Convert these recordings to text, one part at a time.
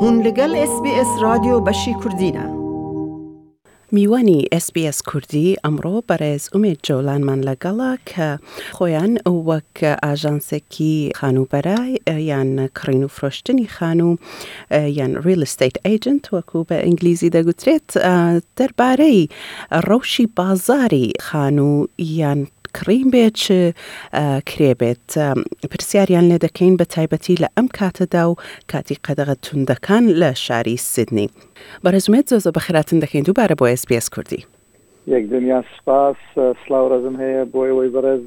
هون لەگەل ئێس بی ئێس رادیۆ بەشی کوردینە. میوانی ئێس بی ئێس کوردی ئەمڕۆ بەڕێز ئومێد جۆلانمان لەگەڵە کە خۆیان وەک ئاژانسێکی خانووبەرە یان کڕین و فرۆشتنی خانوو یان ریل ئستەیت ئەیجنت وەکو بە ئینگلیزی دەگوترێت دەربارەی ڕەوشی بازاری خانوو یان کڕین بێت چ کرێ بێت پرسیاریان لێ دەکەین بە تایبەتی لە ئەم کاتەدا و کاتی قەدەغە توندەکان لە شاری سیدنی. بەڕێز ئومێد زۆر زۆر بەخێراتن دەکەین دووبارە بۆ SBS کوردی. یەک دونیا سوپاس. سڵاو ڕێزم هەیە بۆ ئێوەی بەڕێز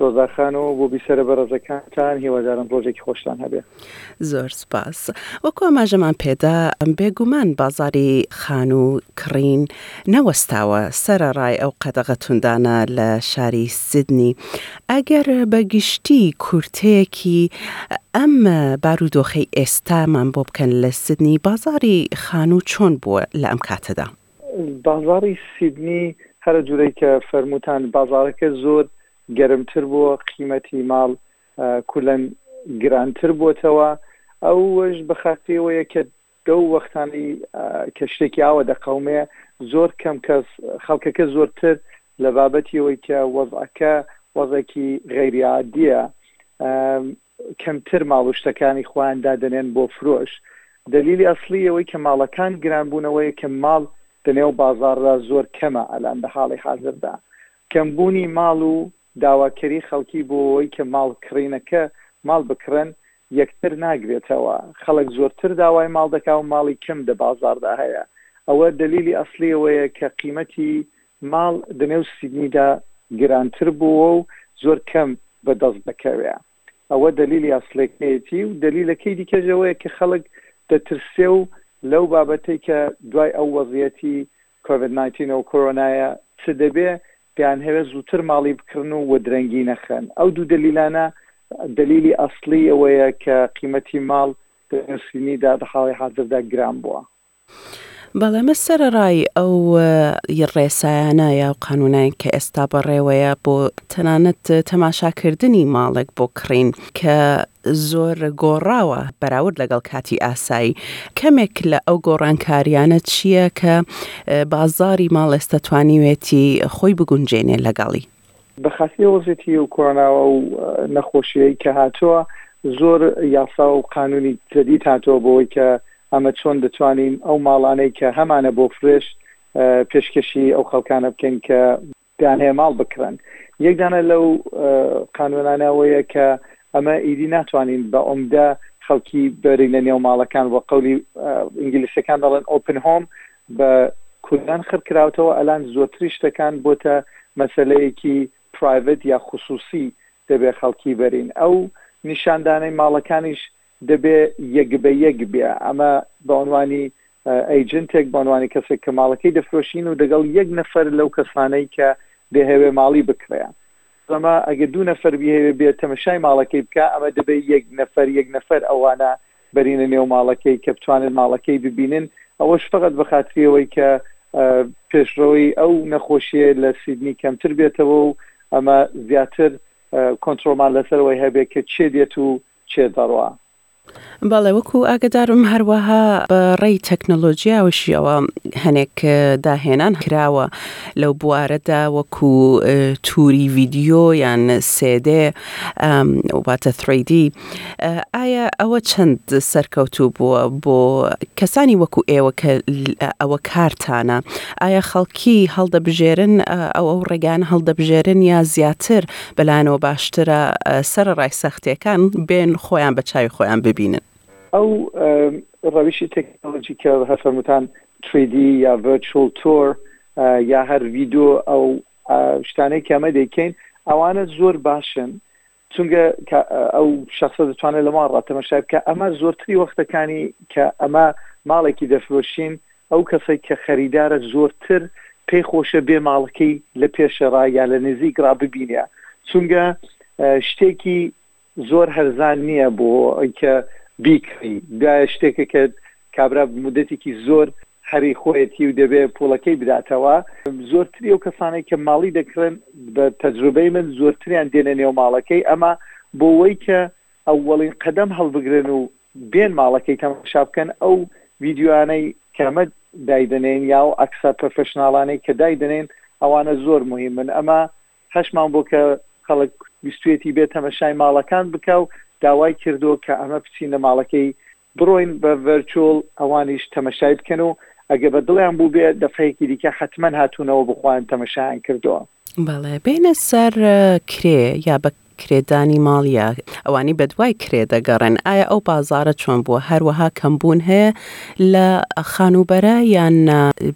ڕۆزا خانم و بۆ بیسەرە بەڕێزەکانتان، هیوادارم ڕۆژێکی خۆشتان هەبێ. زۆر سوپاس. وەکو ئاماژەمان پێدا، بێگومان بازاڕی خانوو کڕین نەوەستاوە سەرەڕای ئەو قەدەغە توندانە لە شاری سیدنی. ئەگەر بە گشتی کورتەیەکی ئەم بارودۆخەی ئێستامان بۆ بکەن لە سیدنی، بازاڕی خانوو چۆن بووە لە ئەم کاتەدا؟ بازاڕی سیدنی هەرە جورەی کە فەرمووتان بازاڕەکە زۆر گەرمتر بووە، قیمەتی ماڵ کولەن گرانتر بۆتەوە ئەوەش بەخاتری ئەوەیە کە دەو وەختانی کە شتێکی ئاوە دەقەومێ زۆر کەم کەس خەڵکەکە زۆرتر لە بابەتی ئەوەی کە وەزعەکە وەزێکی غەیریعادیە کەمتر ماڵوشتەکانی خۆیان دادنێن بۆ فرۆش دلیلی ئەسلی ئەوەی کە ماڵەکان گران بوونەوەی کە ماڵ دنێو بازاردا زۆر کەمە ئەلان لە حاڵی حازردا کەمبوونی ماڵ و داواکەری خەڵکی بۆ وەی کە ماڵ کڕینەکە ماڵ بکڕن یەکتر ناگرێتەوە خەڵک زۆرتر داوای ماڵ دەکا و ماڵی کەم دە بازاڕدا هەیە ئەوە دەلیلی ئەسڵی ئەوەیە کە قیمەتی ماڵ دنێو سیدنیدا گرانتر بووە و زۆر کەم بە دەست دەکەوێ ئەوە دەلیلی ئەسڵێکەیەتی و دەلیلەکەی دیکەش ئەوەیە کە خەڵک دەترسێ و لەو بابەتەی کە دوای ئەو وەزیەتی کۆڤید ناینتین ئەو کۆرۆنایە چ دەبێ دەیانهەوێ زووتر ماڵی بکڕن و وەدرەنگی نەخەن ئەو دوو دەلیلانە دەلیلی ئەسڵی ئەوەیە کە قیمەتی ماڵ لە نوسینیدا لە حاڵی حازردا گران بووە. بەڵێ ئەمە سەرەڕای ئەو ڕێسایانە یا قانونایەک کە ئێستا بەڕێوەیە بۆ تەنانەت تەماشاکردنی ماڵێک بۆ کڕین کە زۆر گۆڕاوە بەراورد لەگەڵ کاتی ئاسایی، کەمێک لە ئەو گۆڕانکارییانە چییە کە بازاڕی ماڵ ئێستا توانیوێتی خۆی بگونجێنێ لەگەڵی؟ بە خاستری ئەو وەزعیەتی و کۆرۆنا و نەخۆشییەی کە هاتووە، زۆر یاسا و قانوونی جەدید هاتووە بۆوەی کە ئەمە چۆن دەتوانین ئەو ماڵانەی کە هەمانە بۆ فرێش پێشکەشی ئەو خەڵکانە بکەین کە. پێیان هەیە ماڵ بکڕن. یەک دانە لەو قانوونانە ئەوەیە کە ئەمە ئیدی ناتوانین بە عومدە خەڵکی بەرینە نێو ماڵەکان، بە قەولی ئینگلیسەکان دەڵێن ئۆپن هۆم، بە کوردان خڕ کراوەتەوە، ئەلان زۆرتری شتەکان بۆتە مەسەلەیەکی پرایڤەت یا خوسووسی دەبێ خەڵکی بەرین. ئەو نیشاندانەی ماڵەکانیش دەبێ یەک بە یەک بێ ئەمە بە عنوانی ئەیجنتێک بە عنوانی کەسێک کە ماڵەکەی دەفرۆشین و دەگەڵ یەک نەفەر لەو کەسانەی کە دەهەوێ ماڵی بکڕێ ئەمە ئەگەر دوو نەفەر بیهەوێ بێ تەمەشای ماڵەکەی بکا ئەمە دەبێ یەک نەفەر یەک نەفەر ئەوانە بەرینە نێو ماڵەکەی کە بتوانن ماڵەکەی ببینن ئەوەش فقط بە خاتری ئەوەی کە پێشڕەوەی ئەو نەخۆشیە لە سیدنی کەمتر بێتەوە و ئەمە زیاتر کۆنترۆڵمان لەسەرەوەی هەبێ کە چێ دێت و چێ دەڕوا. بەڵێ وەکو ئاگەدارم هەروەها بە ڕێی تەکنەلۆجیاوەشیەوە هەنێک داهێنان کراوە لەو بوارەدا وەکو توری ڤیددیو یان سێدێ واتە تریدی ئایا ئەوە چەند سەرکەوتوو بووە بۆ کەسانی وەکو ئێوە کە ئەوە کارتانە ئایا خەڵکی هەڵدەبژێرن ئەو ئەو ڕێگان هەڵدەبژێرن یا زیاتر بەلایانەوە باشترە سەرەڕای سەختیەکان بێن خۆیان بە چاوی خۆیان ببینن. ئەو ڕەوشی تەکنەلۆجی کە هەر فەرمووتان تری دی یا ڤێرچوڵ تۆر یا هەر ڤیدۆ ئەو شتانەی کە ئەمە دەیکەین ئەوانە زۆر باشن چونگە کە ئەو شخصە دەتوانێت لە ماڕا تەمەشای بکە ئەمە زۆرتری وەختەکانی کە ئەمە ماڵێکی دەفرۆشین ئەو کەسەی کە خەریدارە زۆرتر پێی خۆشە بێ ماڵەکەی لە پێشە ڕا یا لە نزیک ڕا ببینێ چونگە شتێکی زۆر هەرزان نیە بۆ ئەوی کە بیکڕی دوایە شتێکە کە کابرا مودەتێکی زۆر هەری خۆیەتی و دەبێ پوڵەکەی بداتەوە زۆرتری ئەو کەسانەی کە ماڵی دەکڕن بە تەجروبەی من زۆرتریان دێنە نێو ماڵەکەی ئەمە بۆ وەی کە ئەوەڵین قەدەم هەڵبگرن و بێن ماڵەکەی تەماشا بکەن ئەو ڤیدیۆیانەی کە ئەمە دایدەنێین یا ئەو عەکسە پرۆفێشناڵانەی کە دایدەنێین ئەوانە زۆر موهیمن ئەمە هەشمان بۆ کە خەڵک بیستوێتی بێ تەمەشای ماڵەکان بکا و داوای کردوە کە ئەمە بچینە ماڵەکەی بڕۆین بە ڤێرچوڵ ئەوانیش تەمەشای بکەن و ئەگە بە دڵیان بوبێ دەفعەیەکی دیکە حەتمەن هاتونەوە بخوایان تەمەشایان کردوە. بەڵێ بێنە سەر کرێ یا بە کرێدانی ماڵ یا ئەوانەی بەدوای کرێ دەگەڕێن، ئایا ئەو بازاڕە چۆن بووە؟ هەروەها کەمبوون هەیە لە خانووبەرە یان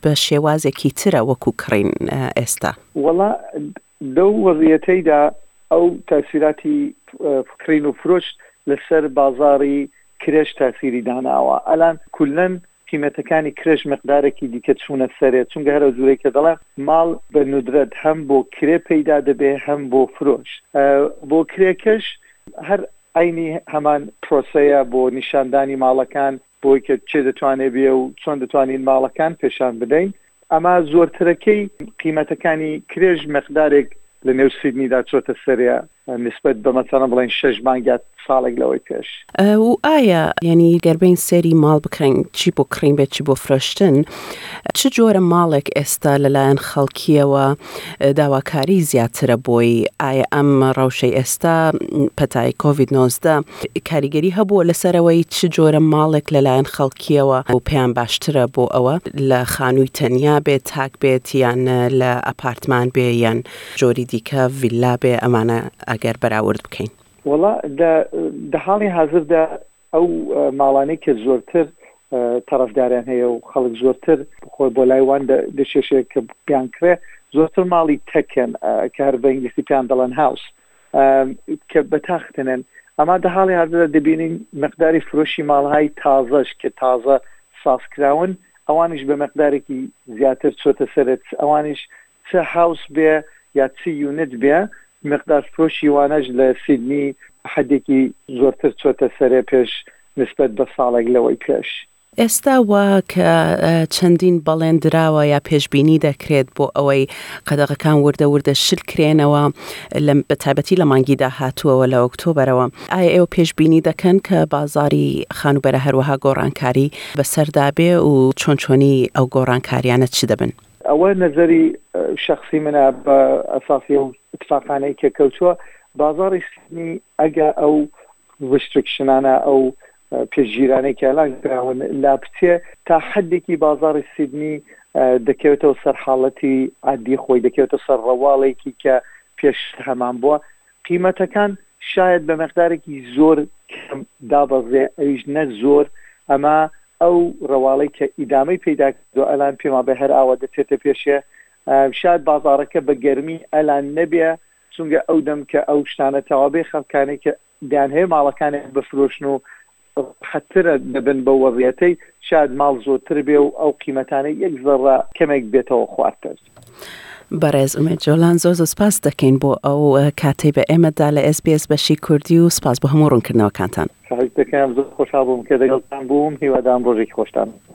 بە شێوازێکی ترە وەکو کڕین ئێستا؟ وەڵا لەو وەزعیەتەیدا ئەو تاسیراتی کڕین و فرۆش لەسەر بازاڕی کرێش تاسیری داناوە ئەلان کولەن قیمەتەکانی کرێش مقدارەکی دیکە چوونە سەرێ، چونکە هەر ئەوجورەی کە دەڵێم ماڵ بە نودرەت هەم بۆ کرێ پەیدا دەبێ هەم بۆ فرۆش بۆ کرێکەش هەر عەینی هەمان پرۆسەیە بۆ نیشاندانی ماڵەکان بۆی کە کێ دەتوانێ بێ و چۆن دەتوانین ماڵەکان پێشان بدەین ئەمە زۆرترەکەی قیمەتەکانی کرێش مقدارێک لە نێو سیدنیدا چۆتە سەرێ نسبەت بە مەسەڵەن بڵێن شەش مانگ یا ساڵێک لەوەی پێش. و ئایا یانی گەر بێین سەیری ماڵ بکەین چی بۆ کڕین بێت چی بۆ فرۆشتن چ جۆرە ماڵێک ئێستا لەلایەن خەڵکییەوە داواکاری زیاترە بۆی؟ ئایا ئەم ڕەوشەی ئێستا پەتای کۆڤید نۆزدە کاریگەری هەبووە لەسەرەوەی چ جۆرە ماڵێک لەلایەن خەڵک خەڵکیەوە بۆ پێیان باشترە بۆ ئەوە لە خانووی تەنیا بێت تاک بێت یان لە ئەپارتمان بێ یان جۆری دیکە ڤیلا بێ ئەمانە ئەگەر بەراورد بکەین. وەڵا دە دە حاڵی حازردا ئەو ماڵانەی کە زۆرتر تەڕەفداریان هەیە و خەڵک زۆرتر خۆی بۆ لای وان دە دەکێشێ کە بیانکڕێ زۆرتر ماڵی تەکن کە هەر بە ئینگلیسی پێیان دەڵێن هاوس کە بە تاختنن ئەما دە حاڵی هاردەدا دەبینین مقداری فرۆشی ماڵهای تازەش کە تازە سازکراون ئەوانیش بە مقدارێکی زیاتر چۆتە سەرت ئەوانیش چ هاوس بێ یا چ یونت بێ مقدار فرۆشی وانەش لە سیدنی حدێکی زۆرتر چۆتە سەرێ پێش نسبەت بە ساڵێک لەوەی پێش ئێستا وا کە چەندین بەڵێن دراوە یا پێشبینی دەکرێت بۆ ئەوەی قەدەغەکان وردە وردە شل کرێنەوە بە تابەتی لە مانگی داهاتووەوە لە ئۆکتۆبەرەوە ئایا ئێوە پێشبینی دەکەن کە بازاری خانوبەرە هەروەها گۆڕانکاری بەسەردابێ و چۆن چۆنی ئەو گۆڕانکاریانە چ دەبن؟ ئەوە نەزەری شەخسی منە بە ئەساسی ئەو ئیتفاقانەی کە کەوتووە بازاری سیدنی ئەگە ئەو ڕیستریکشنانە ئەو پشتگیرانەی کەلان کراون لا بچێ تا حەدێکی بازاڕی سیدنی دەکەوێتەوە سەر حاڵەتی عادی خۆی دەکەوێتە سەر ڕەواڵێکی کە پێشتر هەمان بووە قیمەتەکان شایەد بە مقدارێکی زۆر کەم دابەزێ ئەویش نە زۆر ئەمە ئەو ڕەواڵەی کە ئیدامەی پەیدا کردوە ئەلان پێما بێ هەر ئاوا دەچێتە پێشێ شاید بازاڕەکە بە گەرمی ئەلان نەبێ چونگە ئەو دەم کە ئەو شتانە تەوابێ خەڵکانێکە دەیان هەیە ماڵەکانیان بفرۆشن و ڕاحەتترە دەبن بەو وەزعیەتەی شاد ماڵ زۆرتر بێ و ئەو قیمەتانەی یەک زەڕە کەمێک بێتەوە خوارتر. بەڕێز ئومێد جۆلان زۆر زۆر سپاست دەکەین بۆ ئەو کاتەی بە ئێمە دا لە SBS بەشی کوردی و سپاس بۆ هەموو ڕوونکردنەوەکانتان. خواهش دەکەم زۆر خۆشحاڵ بووم کە دەگەڵتان بووم هیوادارم ڕۆژێکی خۆشتان.